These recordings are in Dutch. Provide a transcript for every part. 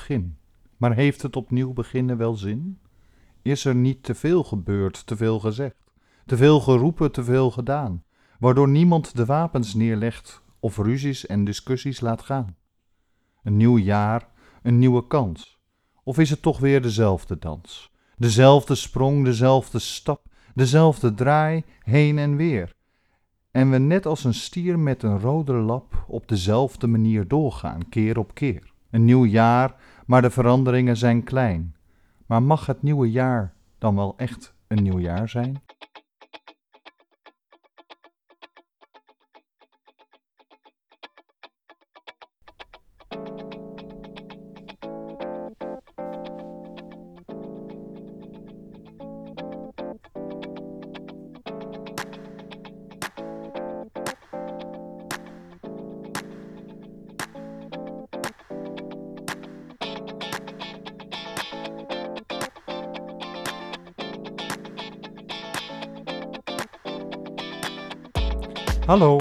begin. Maar heeft het opnieuw beginnen wel zin? Is er niet te veel gebeurd, te veel gezegd, te veel geroepen, te veel gedaan, waardoor niemand de wapens neerlegt of ruzies en discussies laat gaan? Een nieuw jaar, een nieuwe kans. Of is het toch weer dezelfde dans? Dezelfde sprong, dezelfde stap, dezelfde draai, heen en weer. En we net als een stier met een rode lap op dezelfde manier doorgaan, keer op keer. Een nieuw jaar, maar de veranderingen zijn klein. Maar mag het nieuwe jaar dan wel echt een nieuw jaar zijn? Hallo,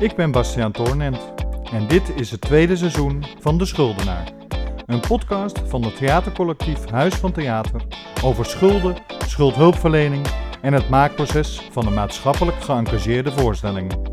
ik ben Bastiaan Toornent en dit is het tweede seizoen van De Schuldenaar. Een podcast van het theatercollectief Huis van Theater over schulden, schuldhulpverlening en het maakproces van een maatschappelijk geëngageerde voorstelling.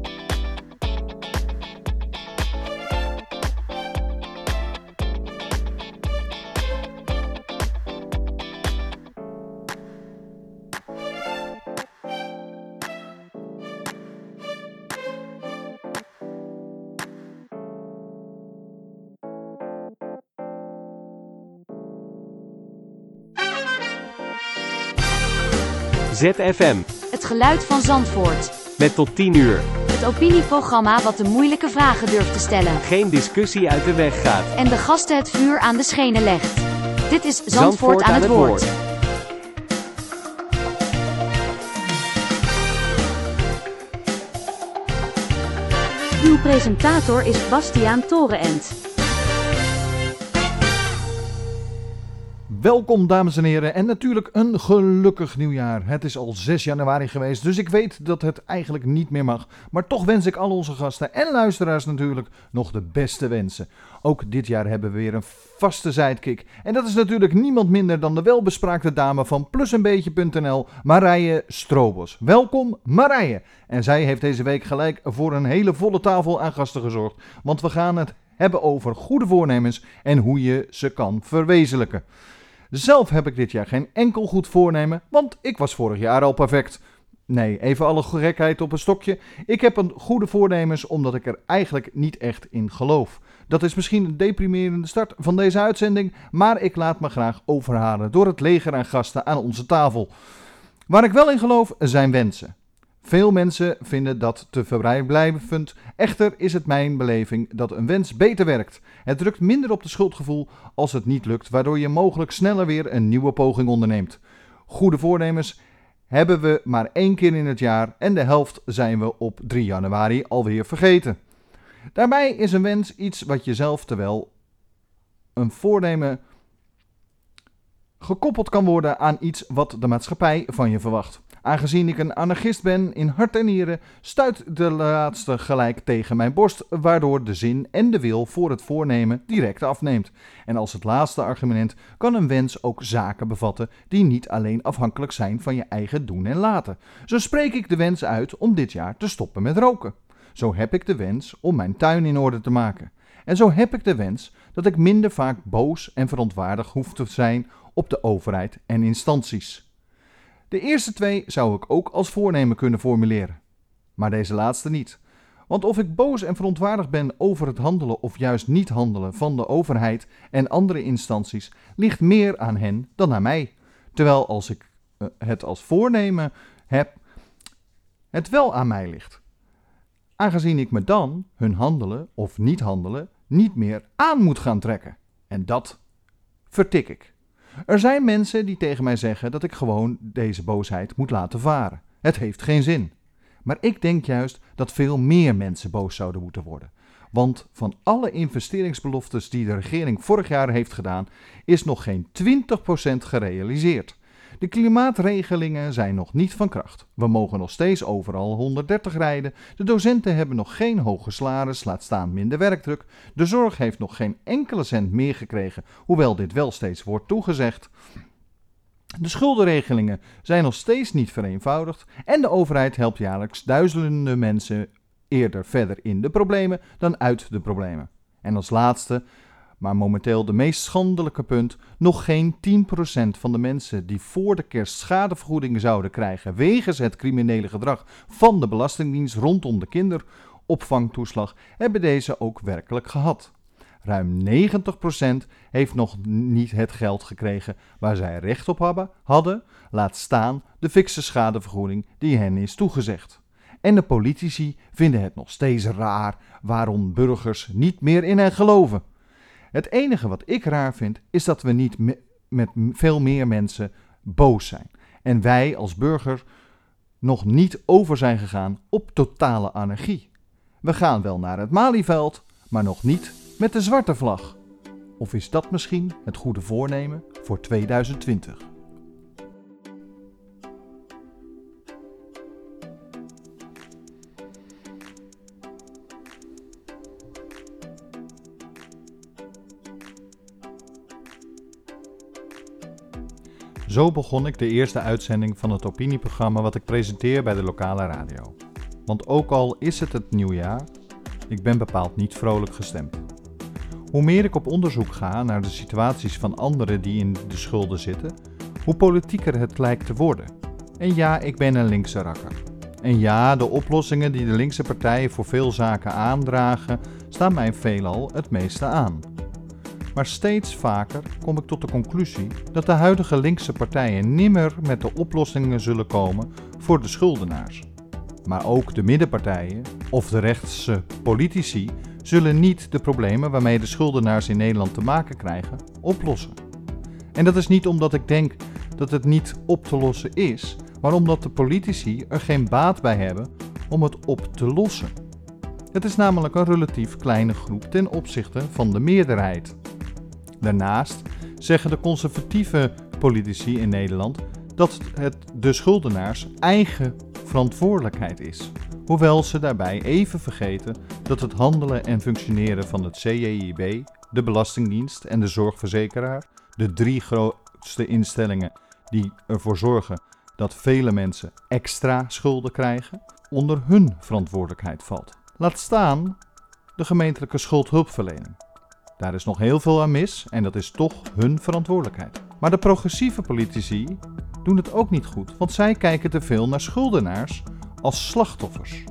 ZFM. Het geluid van Zandvoort. Met tot 10 uur. Het opinieprogramma wat de moeilijke vragen durft te stellen. Geen discussie uit de weg gaat. En de gasten het vuur aan de schenen legt. Dit is Zandvoort, aan, het woord. Uw presentator is Bastiaan Torenent. Welkom dames en heren en natuurlijk een gelukkig nieuwjaar. Het is al 6 januari geweest, dus ik weet dat het eigenlijk niet meer mag. Maar toch wens ik al onze gasten en luisteraars natuurlijk nog de beste wensen. Ook dit jaar hebben we weer een vaste sidekick. En dat is natuurlijk niemand minder dan de welbespraakte dame van plusenbeetje.nl, Marije Strobos. Welkom Marije. En zij heeft deze week gelijk voor een hele volle tafel aan gasten gezorgd. Want we gaan het hebben over goede voornemens en hoe je ze kan verwezenlijken. Zelf heb ik dit jaar geen enkel goed voornemen, want ik was vorig jaar al perfect. Nee, even alle gekheid op een stokje. Ik heb een goede voornemens omdat ik er eigenlijk niet echt in geloof. Dat is misschien een deprimerende start van deze uitzending, maar ik laat me graag overhalen door het leger aan gasten aan onze tafel. Waar ik wel in geloof zijn wensen. Veel mensen vinden dat te vrijblijvend. Echter is het mijn beleving dat een wens beter werkt. Het drukt minder op de schuldgevoel als het niet lukt, waardoor je mogelijk sneller weer een nieuwe poging onderneemt. Goede voornemens hebben we maar één keer in het jaar en de helft zijn we op 3 januari alweer vergeten. Daarbij is een wens iets wat je zelf terwijl een voornemen gekoppeld kan worden aan iets wat de maatschappij van je verwacht. Aangezien ik een anarchist ben in hart en nieren, stuit de laatste gelijk tegen mijn borst, waardoor de zin en de wil voor het voornemen direct afneemt. En als het laatste argument kan een wens ook zaken bevatten die niet alleen afhankelijk zijn van je eigen doen en laten. Zo spreek ik de wens uit om dit jaar te stoppen met roken. Zo heb ik de wens om mijn tuin in orde te maken. En zo heb ik de wens dat ik minder vaak boos en verontwaardigd hoef te zijn op de overheid en instanties. De eerste twee zou ik ook als voornemen kunnen formuleren, maar deze laatste niet. Want of ik boos en verontwaardigd ben over het handelen of juist niet handelen van de overheid en andere instanties, ligt meer aan hen dan aan mij. Terwijl als ik eh, het als voornemen heb, het wel aan mij ligt. Aangezien ik me dan hun handelen of niet handelen niet meer aan moet gaan trekken. En dat vertik ik. Er zijn mensen die tegen mij zeggen dat ik gewoon deze boosheid moet laten varen. Het heeft geen zin. Maar ik denk juist dat veel meer mensen boos zouden moeten worden. Want van alle investeringsbeloftes die de regering vorig jaar heeft gedaan, is nog geen 20% gerealiseerd. De klimaatregelingen zijn nog niet van kracht. We mogen nog steeds overal 130 rijden. De docenten hebben nog geen hoge salaris, laat staan minder werkdruk. De zorg heeft nog geen enkele cent meer gekregen, hoewel dit wel steeds wordt toegezegd. De schuldenregelingen zijn nog steeds niet vereenvoudigd en de overheid helpt jaarlijks duizenden mensen eerder verder in de problemen dan uit de problemen. En als laatste, maar momenteel de meest schandelijke punt, nog geen 10% van de mensen die voor de kerst schadevergoeding zouden krijgen wegens het criminele gedrag van de Belastingdienst rondom de kinderopvangtoeslag, hebben deze ook werkelijk gehad. Ruim 90% heeft nog niet het geld gekregen waar zij recht op hadden, laat staan de fikse schadevergoeding die hen is toegezegd. En de politici vinden het nog steeds raar waarom burgers niet meer in hen geloven. Het enige wat ik raar vind is dat we niet me- met veel meer mensen boos zijn. En wij als burger nog niet over zijn gegaan op totale anarchie. We gaan wel naar het Malieveld, maar nog niet met de zwarte vlag. Of is dat misschien het goede voornemen voor 2020? Zo begon ik de eerste uitzending van het opinieprogramma wat ik presenteer bij de lokale radio. Want ook al is het het nieuwjaar, ik ben bepaald niet vrolijk gestemd. Hoe meer ik op onderzoek ga naar de situaties van anderen die in de schulden zitten, hoe politieker het lijkt te worden. En ja, ik ben een linkse rakker. En ja, de oplossingen die de linkse partijen voor veel zaken aandragen, staan mij veelal het meeste aan. Maar steeds vaker kom ik tot de conclusie dat de huidige linkse partijen nimmer met de oplossingen zullen komen voor de schuldenaars. Maar ook de middenpartijen of de rechtse politici zullen niet de problemen waarmee de schuldenaars in Nederland te maken krijgen oplossen. En dat is niet omdat ik denk dat het niet op te lossen is, maar omdat de politici er geen baat bij hebben om het op te lossen. Het is namelijk een relatief kleine groep ten opzichte van de meerderheid. Daarnaast zeggen de conservatieve politici in Nederland dat het de schuldenaars eigen verantwoordelijkheid is. Hoewel ze daarbij even vergeten dat het handelen en functioneren van het CJIB, de Belastingdienst en de zorgverzekeraar, de drie grootste instellingen die ervoor zorgen dat vele mensen extra schulden krijgen, onder hun verantwoordelijkheid valt. Laat staan de gemeentelijke schuldhulpverlening. Daar is nog heel veel aan mis en dat is toch hun verantwoordelijkheid. Maar de progressieve politici doen het ook niet goed, want zij kijken te veel naar schuldenaars als slachtoffers.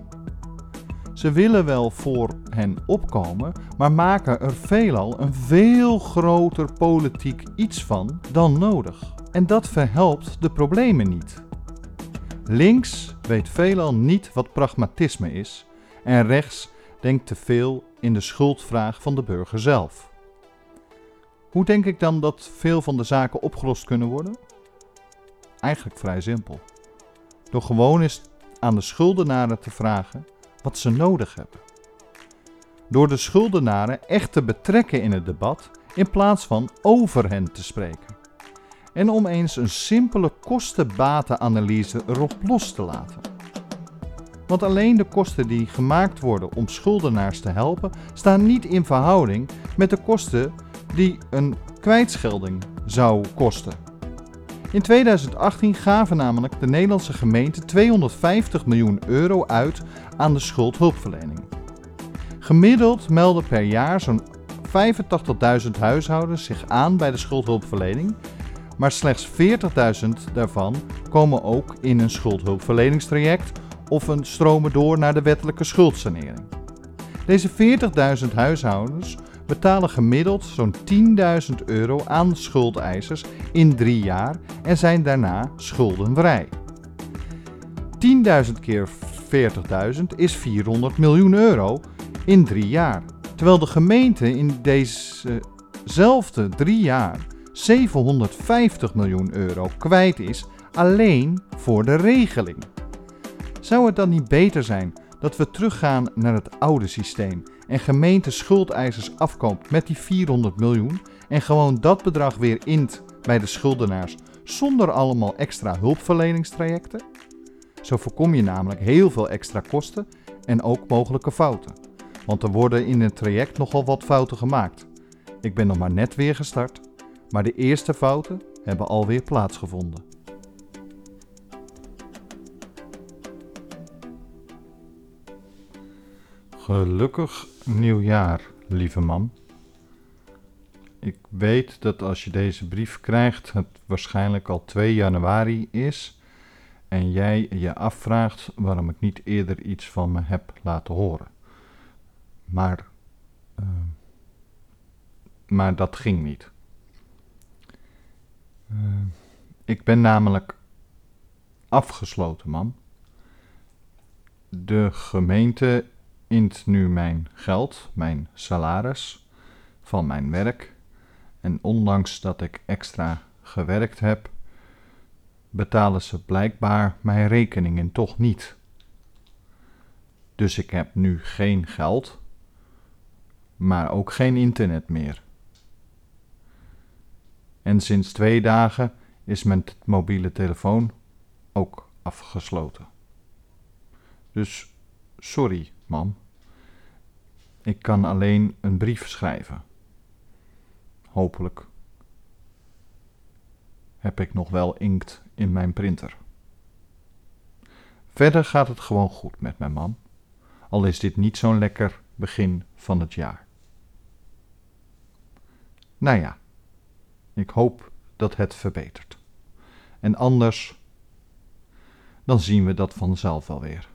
Ze willen wel voor hen opkomen, maar maken er veelal een veel groter politiek iets van dan nodig. En dat verhelpt de problemen niet. Links weet veelal niet wat pragmatisme is en rechts denkt te veel in de schuldvraag van de burger zelf. Hoe denk ik dan dat veel van de zaken opgelost kunnen worden? Eigenlijk vrij simpel. Door gewoon eens aan de schuldenaren te vragen wat ze nodig hebben. Door de schuldenaren echt te betrekken in het debat in plaats van over hen te spreken. En om eens een simpele kosten-batenanalyse erop los te laten. Want alleen de kosten die gemaakt worden om schuldenaars te helpen, staan niet in verhouding met de kosten die een kwijtschelding zou kosten. In 2018 gaven namelijk de Nederlandse gemeenten 250 miljoen euro uit aan de schuldhulpverlening. Gemiddeld melden per jaar zo'n 85.000 huishoudens zich aan bij de schuldhulpverlening, maar slechts 40.000 daarvan komen ook in een schuldhulpverleningstraject of een stromen door naar de wettelijke schuldsanering. Deze 40.000 huishoudens betalen gemiddeld zo'n 10.000 euro aan schuldeisers in drie jaar en zijn daarna schuldenvrij. 10.000 keer 40.000 is 400 miljoen euro in drie jaar. Terwijl de gemeente in dezezelfde drie jaar 750 miljoen euro kwijt is alleen voor de regeling. Zou het dan niet beter zijn dat we teruggaan naar het oude systeem en gemeente schuldeisers afkoopt met die 400 miljoen en gewoon dat bedrag weer int bij de schuldenaars zonder allemaal extra hulpverleningstrajecten. Zo voorkom je namelijk heel veel extra kosten en ook mogelijke fouten. Want er worden in het traject nogal wat fouten gemaakt. Ik ben nog maar net weer gestart, maar de eerste fouten hebben alweer plaatsgevonden. Gelukkig nieuwjaar, lieve man. Ik weet dat als je deze brief krijgt, het waarschijnlijk al 2 januari is en jij je afvraagt waarom ik niet eerder iets van me heb laten horen. Maar, uh, maar dat ging niet. Uh, ik ben namelijk afgesloten, man. De gemeente int nu mijn geld, mijn salaris van mijn werk. En ondanks dat ik extra gewerkt heb, betalen ze blijkbaar mijn rekeningen toch niet. Dus ik heb nu geen geld, maar ook geen internet meer. En sinds twee dagen is mijn mobiele telefoon ook afgesloten. Dus sorry, mam. Ik kan alleen een brief schrijven. Hopelijk heb ik nog wel inkt in mijn printer. Verder gaat het gewoon goed met mijn mam, al is dit niet zo'n lekker begin van het jaar. Nou ja, ik hoop dat het verbetert. En anders, dan zien we dat vanzelf wel weer.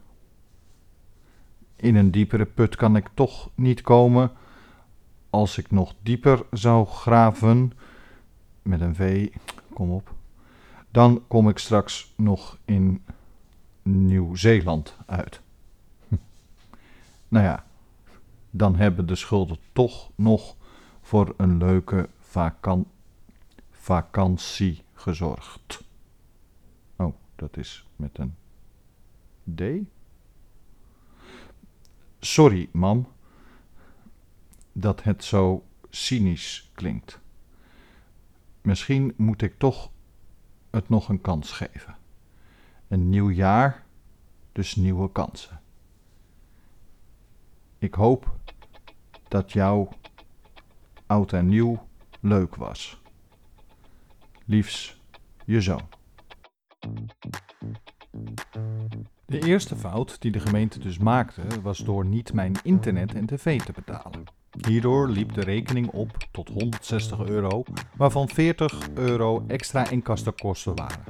In een diepere put kan ik toch niet komen. Als ik nog dieper zou graven, met een V, kom op, dan kom ik straks nog in Nieuw-Zeeland uit. nou ja, dan hebben de schulden toch nog voor een leuke vakan vakantie gezorgd. Oh, dat is met een D? Sorry, mam, dat het zo cynisch klinkt. Misschien moet ik toch het nog een kans geven. Een nieuw jaar, dus nieuwe kansen. Ik hoop dat jouw oud en nieuw leuk was. Liefs, je zoon. De eerste fout die de gemeente dus maakte was door niet mijn internet en tv te betalen. Hierdoor liep de rekening op tot 160 euro, waarvan 40 euro extra inkastenkosten waren.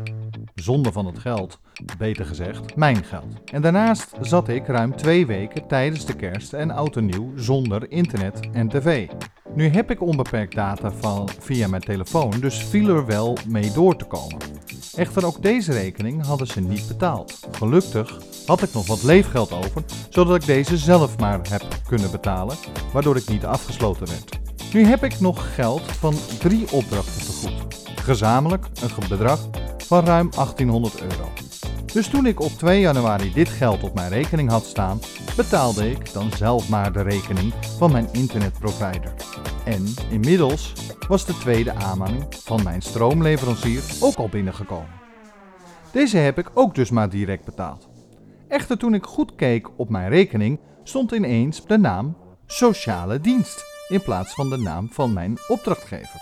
Zonde van het geld, beter gezegd, mijn geld. En daarnaast zat ik ruim twee weken tijdens de kerst en oud en nieuw zonder internet en tv. Nu heb ik onbeperkt data van, via mijn telefoon, dus viel er wel mee door te komen. Echter ook deze rekening hadden ze niet betaald. Gelukkig had ik nog wat leefgeld over, zodat ik deze zelf maar heb kunnen betalen, waardoor ik niet afgesloten werd. Nu heb ik nog geld van drie opdrachten te goed. Gezamenlijk een bedrag van ruim 1800 euro. Dus toen ik op 2 januari dit geld op mijn rekening had staan, betaalde ik dan zelf maar de rekening van mijn internetprovider. En inmiddels was de tweede aanmaning van mijn stroomleverancier ook al binnengekomen. Deze heb ik ook dus maar direct betaald. Echter toen ik goed keek op mijn rekening stond ineens de naam sociale dienst in plaats van de naam van mijn opdrachtgever.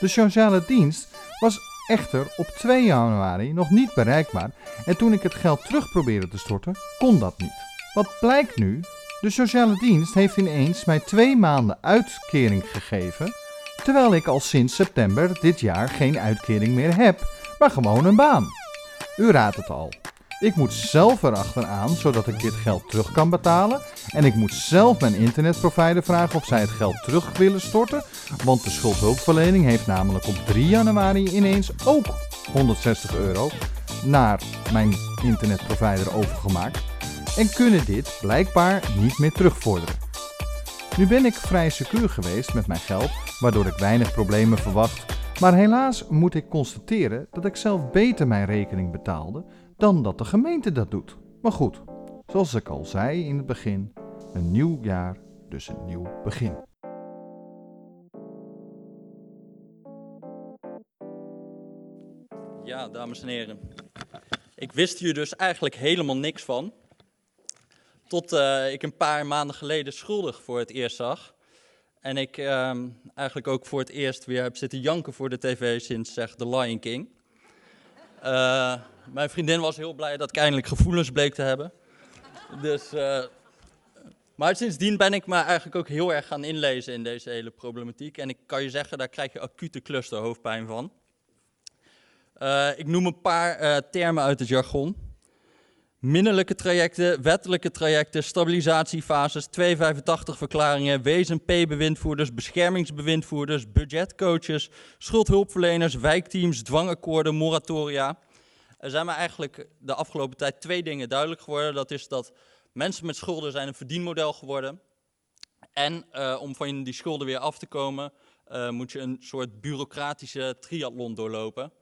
De sociale dienst was echter op 2 januari nog niet bereikbaar en toen ik het geld terug probeerde te storten, kon dat niet. Wat blijkt nu? De sociale dienst heeft ineens mij twee maanden uitkering gegeven, terwijl ik al sinds september dit jaar geen uitkering meer heb, maar gewoon een baan. U raadt het al. Ik moet zelf erachteraan zodat ik dit geld terug kan betalen. En ik moet zelf mijn internetprovider vragen of zij het geld terug willen storten. Want de schuldhulpverlening heeft namelijk op 3 januari ineens ook 160 euro naar mijn internetprovider overgemaakt. En kunnen dit blijkbaar niet meer terugvorderen. Nu ben ik vrij secuur geweest met mijn geld, waardoor ik weinig problemen verwacht. Maar helaas moet ik constateren dat ik zelf beter mijn rekening betaalde dan dat de gemeente dat doet. Maar goed, zoals ik al zei in het begin, een nieuw jaar, dus een nieuw begin. Nou, dames en heren. Ik wist hier dus eigenlijk helemaal niks van. Tot uh, ik een paar maanden geleden schuldig voor het eerst zag. En ik uh, eigenlijk ook voor het eerst weer heb zitten janken voor de tv sinds zeg The Lion King. Uh, mijn vriendin was heel blij dat ik eindelijk gevoelens bleek te hebben. Dus, uh, maar sindsdien ben ik me eigenlijk ook heel erg gaan inlezen in deze hele problematiek. En ik kan je zeggen, daar krijg je acute clusterhoofdpijn van. Uh, ik noem een paar uh, termen uit het jargon. Minnelijke trajecten, wettelijke trajecten, stabilisatiefases, 285 verklaringen, WSNP-bewindvoerders, beschermingsbewindvoerders, budgetcoaches, schuldhulpverleners, wijkteams, dwangakkoorden, moratoria. Er zijn me eigenlijk de afgelopen tijd twee dingen duidelijk geworden. Dat is dat mensen met schulden zijn een verdienmodel geworden. En uh, om van die schulden weer af te komen, uh, moet je een soort bureaucratische triathlon doorlopen.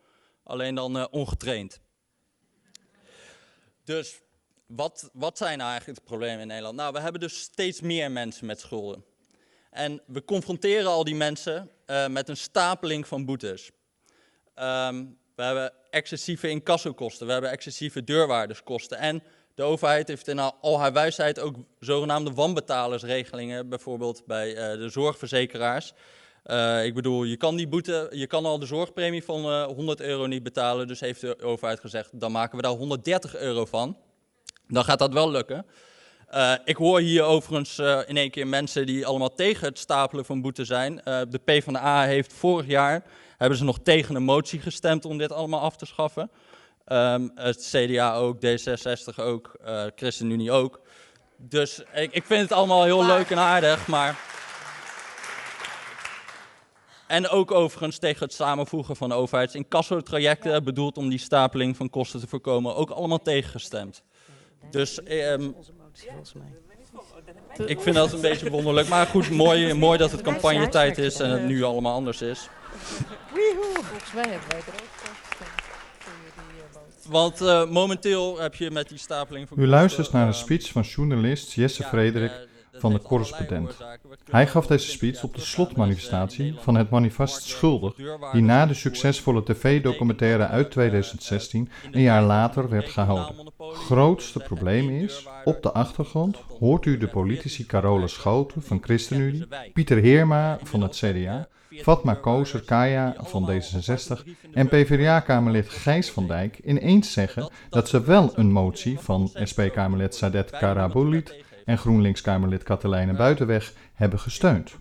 Alleen dan uh, ongetraind. Dus wat, wat zijn nou eigenlijk de problemen in Nederland? Nou, we hebben dus steeds meer mensen met schulden. En we confronteren al die mensen met een stapeling van boetes. Um, we hebben excessieve incassokosten, we hebben excessieve deurwaarderskosten. En de overheid heeft in al haar wijsheid ook zogenaamde wanbetalersregelingen, bijvoorbeeld bij uh, de zorgverzekeraars. Uh, ik bedoel, je kan die boete, je kan al de zorgpremie van uh, 100 euro niet betalen. Dus heeft de overheid gezegd, dan maken we daar 130 euro van. Dan gaat dat wel lukken. Ik hoor hier overigens in één keer mensen die allemaal tegen het stapelen van boete zijn. Uh, de PvdA heeft vorig jaar, hebben ze nog tegen een motie gestemd om dit allemaal af te schaffen. Um, het CDA ook, D66 ook, ChristenUnie ook. Dus ik, ik vind het allemaal heel leuk en aardig, maar... En ook overigens tegen het samenvoegen van overheidsincasso-trajecten, bedoeld om die stapeling van kosten te voorkomen, ook allemaal tegengestemd. Dus um, ik vind dat een beetje wonderlijk. Maar goed, mooi, mooi dat het campagnetijd is en het nu allemaal anders is. Volgens mij hebben wij er ook voor gestemd. Want uh, momenteel heb je met die stapeling van U luistert naar een speech van journalist Jesse Frederik van de correspondent. Hij gaf deze speech op de slotmanifestatie van het manifest Schuldig, die na de succesvolle tv-documentaire uit 2016 een jaar later werd gehouden. Grootste probleem is, op de achtergrond hoort u de politici Carola Schouten van ChristenUnie, Pieter Heerma van het CDA, Fatma Kozer Kaya van D66 en PvdA-kamerlid Gijs van Dijk ineens zeggen dat ze wel een motie van SP-kamerlid Sadet Karabulit en GroenLinks-Kamerlid Katelijne Buitenweg hebben gesteund.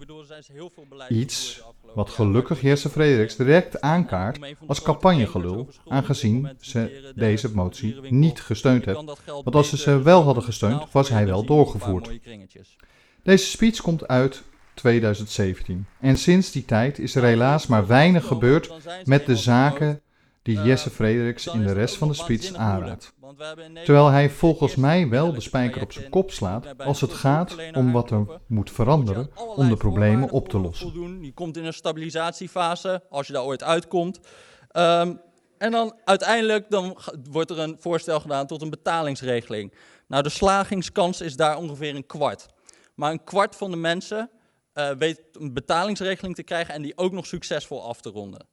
Iets wat gelukkig Jesse Frederiks direct aankaart als campagnegelul, aangezien ze deze motie niet gesteund heeft. Want als ze ze wel hadden gesteund, was hij wel doorgevoerd. Deze speech komt uit 2017. En sinds die tijd is er helaas maar weinig gebeurd met de zaken die Jesse Frederiks in de rest van de speech aanraadt. Terwijl hij volgens mij wel de spijker op zijn kop slaat als het gaat om wat er moet veranderen om de problemen op te lossen. Je komt in een stabilisatiefase, als je daar ooit uitkomt. Um, en dan uiteindelijk dan wordt er een voorstel gedaan tot een betalingsregeling. Nou, de slagingskans is daar ongeveer een kwart. Maar een kwart van de mensen uh, weet een betalingsregeling te krijgen en die ook nog succesvol af te ronden.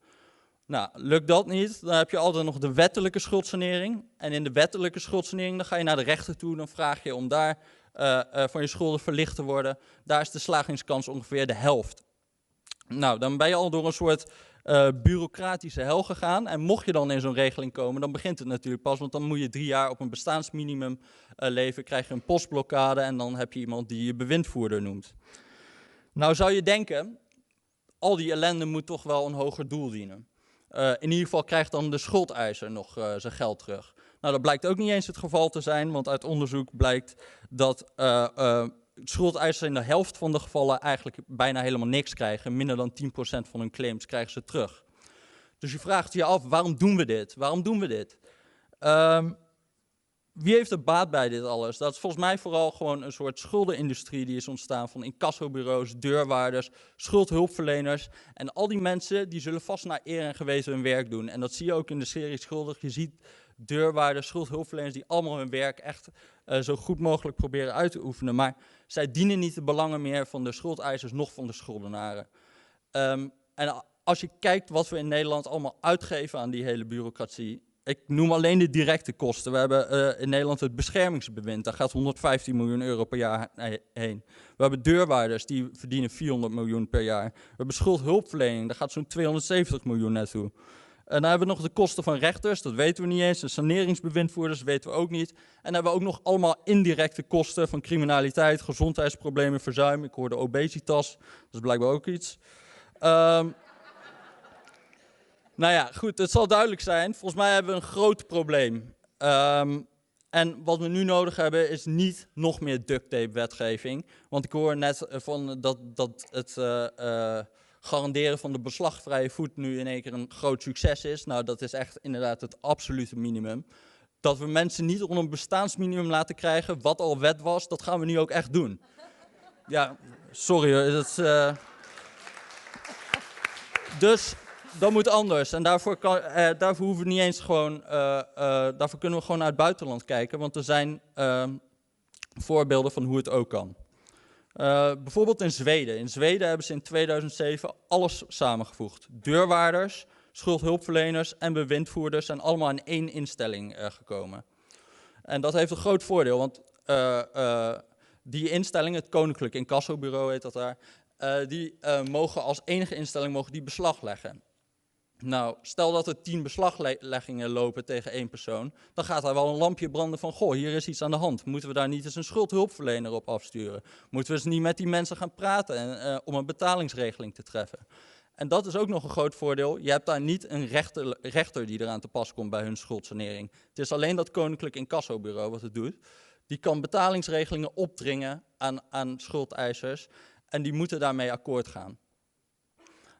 Nou, lukt dat niet, dan heb je altijd nog de wettelijke schuldsanering. En in de wettelijke schuldsanering dan ga je naar de rechter toe, dan vraag je om daar uh, uh, van je schulden verlicht te worden. Daar is de slagingskans ongeveer de helft. Nou, dan ben je al door een soort bureaucratische hel gegaan. En mocht je dan in zo'n regeling komen, dan begint het natuurlijk pas. Want dan moet je drie jaar op een bestaansminimum leven, krijg je een postblokkade en dan heb je iemand die je bewindvoerder noemt. Nou zou je denken, al die ellende moet toch wel een hoger doel dienen. Uh, in ieder geval krijgt dan de schuldeiser nog uh, zijn geld terug. Nou, dat blijkt ook niet eens het geval te zijn, want uit onderzoek blijkt dat uh, schuldeisers in de helft van de gevallen eigenlijk bijna helemaal niks krijgen. Minder dan 10% van hun claims krijgen ze terug. Dus je vraagt je af, waarom doen we dit? Waarom doen we dit? Um, wie heeft er baat bij dit alles? Dat is volgens mij vooral gewoon een soort schuldenindustrie die is ontstaan van incassobureaus, deurwaarders, schuldhulpverleners. En al die mensen die zullen vast naar eer en geweten hun werk doen. En dat zie je ook in de serie Schuldig. Je ziet deurwaarders, schuldhulpverleners die allemaal hun werk echt uh, zo goed mogelijk proberen uit te oefenen. Maar zij dienen niet de belangen meer van de schuldeisers, nog van de schuldenaren. Um, en als je kijkt wat we in Nederland allemaal uitgeven aan die hele bureaucratie. Ik noem alleen de directe kosten. We hebben eh, in Nederland het beschermingsbewind. Daar gaat 115 miljoen euro per jaar he- heen. We hebben deurwaarders, die verdienen 400 miljoen per jaar. We hebben schuldhulpverlening, daar gaat zo'n 270 miljoen naartoe. En dan hebben we nog de kosten van rechters, dat weten we niet eens. De saneringsbewindvoerders weten we ook niet. En dan hebben we ook nog allemaal indirecte kosten van criminaliteit, gezondheidsproblemen, verzuim. Ik hoorde obesitas, dat is blijkbaar ook iets. Ehm, nou ja, goed, het zal duidelijk zijn. Volgens mij hebben we een groot probleem. Ehm, en wat we nu nodig hebben is niet nog meer duct tape wetgeving. Want ik hoor net van dat, dat het eh, eh, garanderen van de beslagvrije voet nu in één keer een groot succes is. Nou, dat is echt inderdaad het absolute minimum. Dat we mensen niet onder een bestaansminimum laten krijgen, wat al wet was, dat gaan we nu ook echt doen. Ja, sorry hoor, dat is... eh, Dus dat moet anders. En daarvoor, kan, eh, daarvoor hoeven we niet eens gewoon. eh, eh, daarvoor kunnen we gewoon naar het buitenland kijken. Want er zijn ehm, voorbeelden van hoe het ook kan. Bijvoorbeeld in Zweden. In Zweden hebben ze in 2007 alles samengevoegd. Deurwaarders, schuldhulpverleners en bewindvoerders zijn allemaal in één instelling gekomen. En dat heeft een groot voordeel, want die instelling, het Koninklijk Incassobureau heet dat daar, die mogen als enige instelling mogen die beslag leggen. Nou, stel dat er tien beslagleggingen lopen tegen één persoon, dan gaat daar wel een lampje branden van, goh, hier is iets aan de hand. Moeten we daar niet eens een schuldhulpverlener op afsturen? Moeten we eens niet met die mensen gaan praten en, eh, om een betalingsregeling te treffen? En dat is ook nog een groot voordeel. Je hebt daar niet een rechter, die eraan te pas komt bij hun schuldsanering. Het is alleen dat Koninklijk Incassobureau wat het doet. Die kan betalingsregelingen opdringen aan, aan schuldeisers en die moeten daarmee akkoord gaan.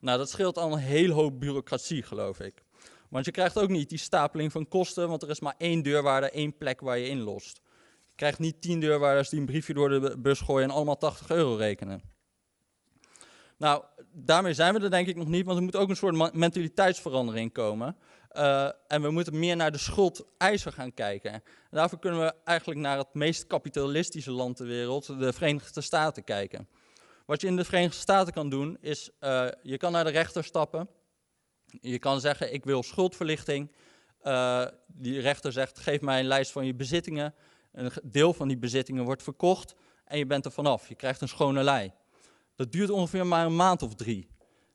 Nou, dat scheelt al een hele hoop bureaucratie, geloof ik. Want je krijgt ook niet die stapeling van kosten, want er is maar één deurwaarder, één plek waar je inlost. Je krijgt niet tien deurwaarders die een briefje door de bus gooien en allemaal 80 euro rekenen. Nou, daarmee zijn we er denk ik nog niet, want er moet ook een soort mentaliteitsverandering komen. Eh, en we moeten meer naar de schuldeiser gaan kijken. En daarvoor kunnen we eigenlijk naar het meest kapitalistische land ter wereld, de Verenigde Staten, kijken. Wat je in de Verenigde Staten kan doen, is uh, je kan naar de rechter stappen. Je kan zeggen, ik wil schuldverlichting. Uh, die rechter zegt, geef mij een lijst van je bezittingen. Een deel van die bezittingen wordt verkocht en je bent er vanaf. Je krijgt een schone lei. Dat duurt ongeveer maar een maand of drie.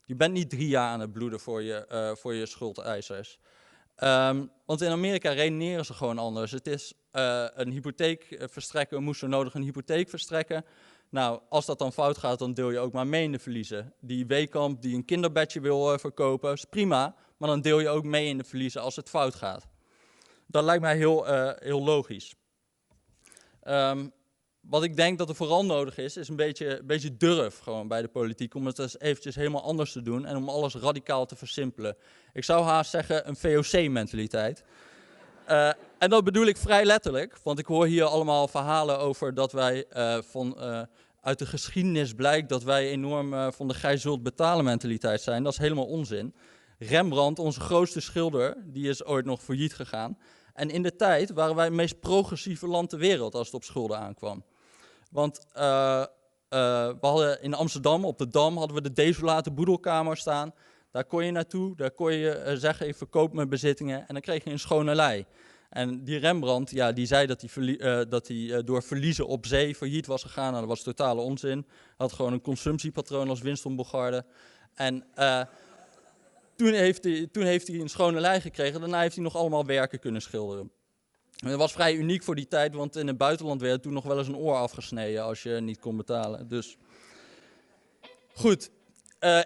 Je bent niet drie jaar aan het bloeden voor je, uh, voor je schuldeisers. Um, want in Amerika redeneren ze gewoon anders. Het is een hypotheek verstrekken, moest er nodig een hypotheek verstrekken. Nou, als dat dan fout gaat, dan deel je ook maar mee in de verliezen. Die weekamp die een kinderbedje wil uh, verkopen, is prima, maar dan deel je ook mee in de verliezen als het fout gaat. Dat lijkt mij heel, uh, heel logisch. Um, wat ik denk dat er vooral nodig is, is een beetje, een beetje durf gewoon bij de politiek. Om het eens eventjes helemaal anders te doen en om alles radicaal te versimpelen. Ik zou haast zeggen een VOC-mentaliteit. Uh, en dat bedoel ik vrij letterlijk, want ik hoor hier allemaal verhalen over dat wij van, uit de geschiedenis blijkt dat wij enorm van de gij zult betalen mentaliteit zijn. Dat is helemaal onzin. Rembrandt, onze grootste schilder, die is ooit nog failliet gegaan. En in de tijd waren wij het meest progressieve land ter wereld als het op schulden aankwam. Want uh, uh, we hadden in Amsterdam, op de Dam, hadden we de desolate boedelkamer staan. Daar kon je naartoe, daar kon je zeggen, ik verkoop mijn bezittingen en dan kreeg je een schone lei. En die Rembrandt, ja, die zei dat hij, uh, dat hij uh, door verliezen op zee failliet was gegaan. Nou, dat was totale onzin. Had gewoon een consumptiepatroon als Winston Bogarde. En uh, toen, heeft hij, toen heeft hij een schone lei gekregen. Daarna heeft hij nog allemaal werken kunnen schilderen. En dat was vrij uniek voor die tijd, want in het buitenland werd toen nog wel eens een oor afgesneden als je niet kon betalen. Dus goed,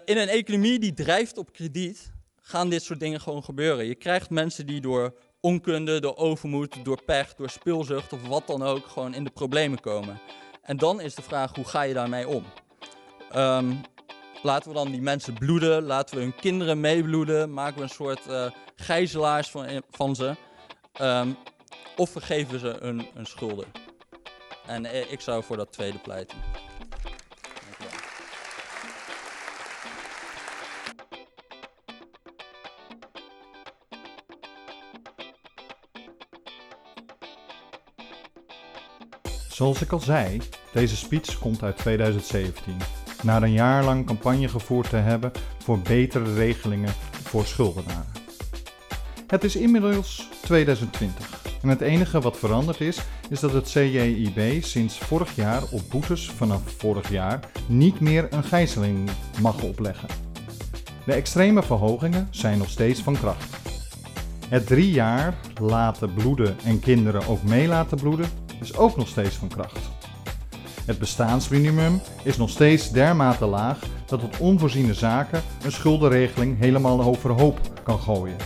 in een economie die drijft op krediet, gaan dit soort dingen gewoon gebeuren. Je krijgt mensen die door onkunde, door overmoed, door pech, door speelzucht of wat dan ook gewoon in de problemen komen. En dan is de vraag, hoe ga je daarmee om? Um, laten we dan die mensen bloeden, laten we hun kinderen meebloeden, maken we een soort uh, gijzelaars van, van ze. Um, of vergeven ze hun, hun schulden. En eh, ik zou voor dat tweede pleiten. Zoals ik al zei, deze speech komt uit 2017. na een jaar lang campagne gevoerd te hebben voor betere regelingen voor schuldenaren. Het is inmiddels 2020 en het enige wat veranderd is, is dat het CJIB sinds vorig jaar op boetes vanaf vorig jaar niet meer een gijzeling mag opleggen. De extreme verhogingen zijn nog steeds van kracht. Het drie jaar laten bloeden en kinderen ook mee laten bloeden is ook nog steeds van kracht. Het bestaansminimum is nog steeds dermate laag dat het onvoorziene zaken een schuldenregeling helemaal overhoop kan gooien.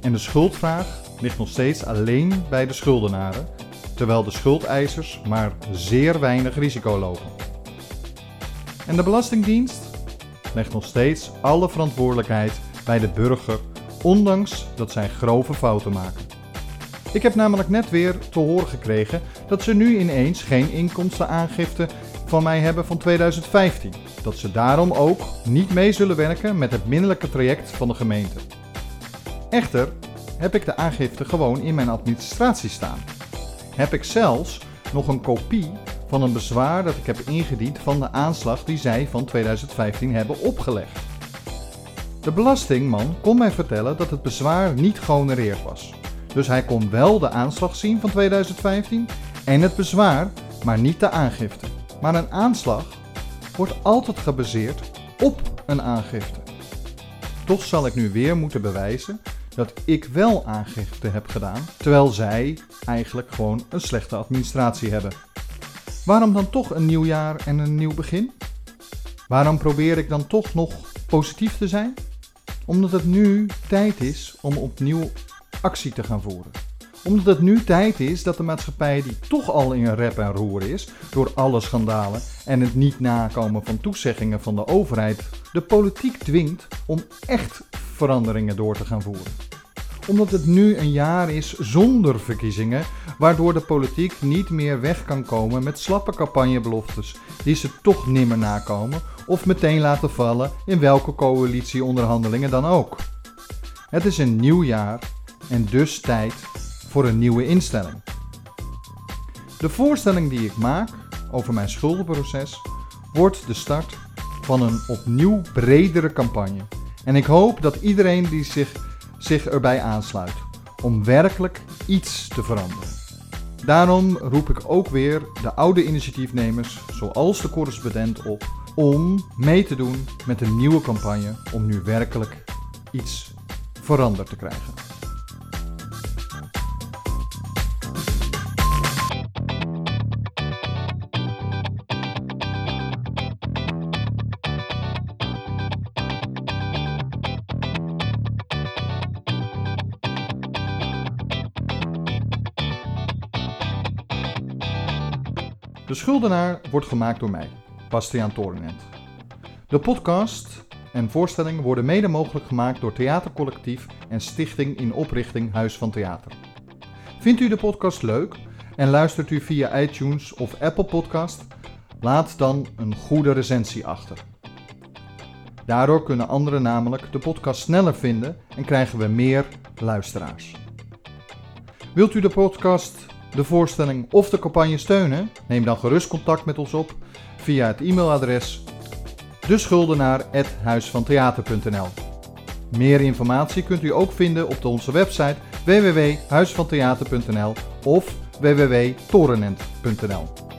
En de schuldvraag ligt nog steeds alleen bij de schuldenaren, terwijl de schuldeisers maar zeer weinig risico lopen. En de Belastingdienst legt nog steeds alle verantwoordelijkheid bij de burger, ondanks dat zij grove fouten maken. Ik heb namelijk net weer te horen gekregen dat ze nu ineens geen inkomstenaangifte van mij hebben van 2015. Dat ze daarom ook niet mee zullen werken met het minderlijke traject van de gemeente. Echter heb ik de aangifte gewoon in mijn administratie staan. Heb ik zelfs nog een kopie van een bezwaar dat ik heb ingediend van de aanslag die zij van 2015 hebben opgelegd. De belastingman kon mij vertellen dat het bezwaar niet gehonoreerd was. Dus hij kon wel de aanslag zien van 2015 en het bezwaar, maar niet de aangifte. Maar een aanslag wordt altijd gebaseerd op een aangifte. Toch zal ik nu weer moeten bewijzen dat ik wel aangifte heb gedaan, terwijl zij eigenlijk gewoon een slechte administratie hebben. Waarom dan toch een nieuw jaar en een nieuw begin? Waarom probeer ik dan toch nog positief te zijn? Omdat het nu tijd is om opnieuw actie te gaan voeren. Omdat het nu tijd is dat de maatschappij, die toch al in een rep en roer is door alle schandalen en het niet nakomen van toezeggingen van de overheid, de politiek dwingt om echt veranderingen door te gaan voeren. Omdat het nu een jaar is zonder verkiezingen, waardoor de politiek niet meer weg kan komen met slappe campagnebeloftes die ze toch nimmer nakomen of meteen laten vallen in welke coalitieonderhandelingen dan ook. Het is een nieuw jaar en dus tijd voor een nieuwe instelling. De voorstelling die ik maak over mijn schuldenproces wordt de start van een opnieuw bredere campagne. En ik hoop dat iedereen die zich, zich erbij aansluit om werkelijk iets te veranderen. Daarom roep ik ook weer de oude initiatiefnemers, zoals de correspondent, op om mee te doen met een nieuwe campagne om nu werkelijk iets veranderd te krijgen. Schuldenaar wordt gemaakt door mij, Bastiaan Torenent. De podcast en voorstellingen worden mede mogelijk gemaakt door Theatercollectief en Stichting in Oprichting Huis van Theater. Vindt u de podcast leuk en luistert u via iTunes of Apple Podcast? Laat dan een goede recensie achter. Daardoor kunnen anderen namelijk de podcast sneller vinden en krijgen we meer luisteraars. Wilt u de podcast, de voorstelling of de campagne steunen? Neem dan gerust contact met ons op via het e-mailadres deschuldenaar.huisvantheater.nl Meer informatie kunt u ook vinden op onze website www.huisvantheater.nl of www.torenent.nl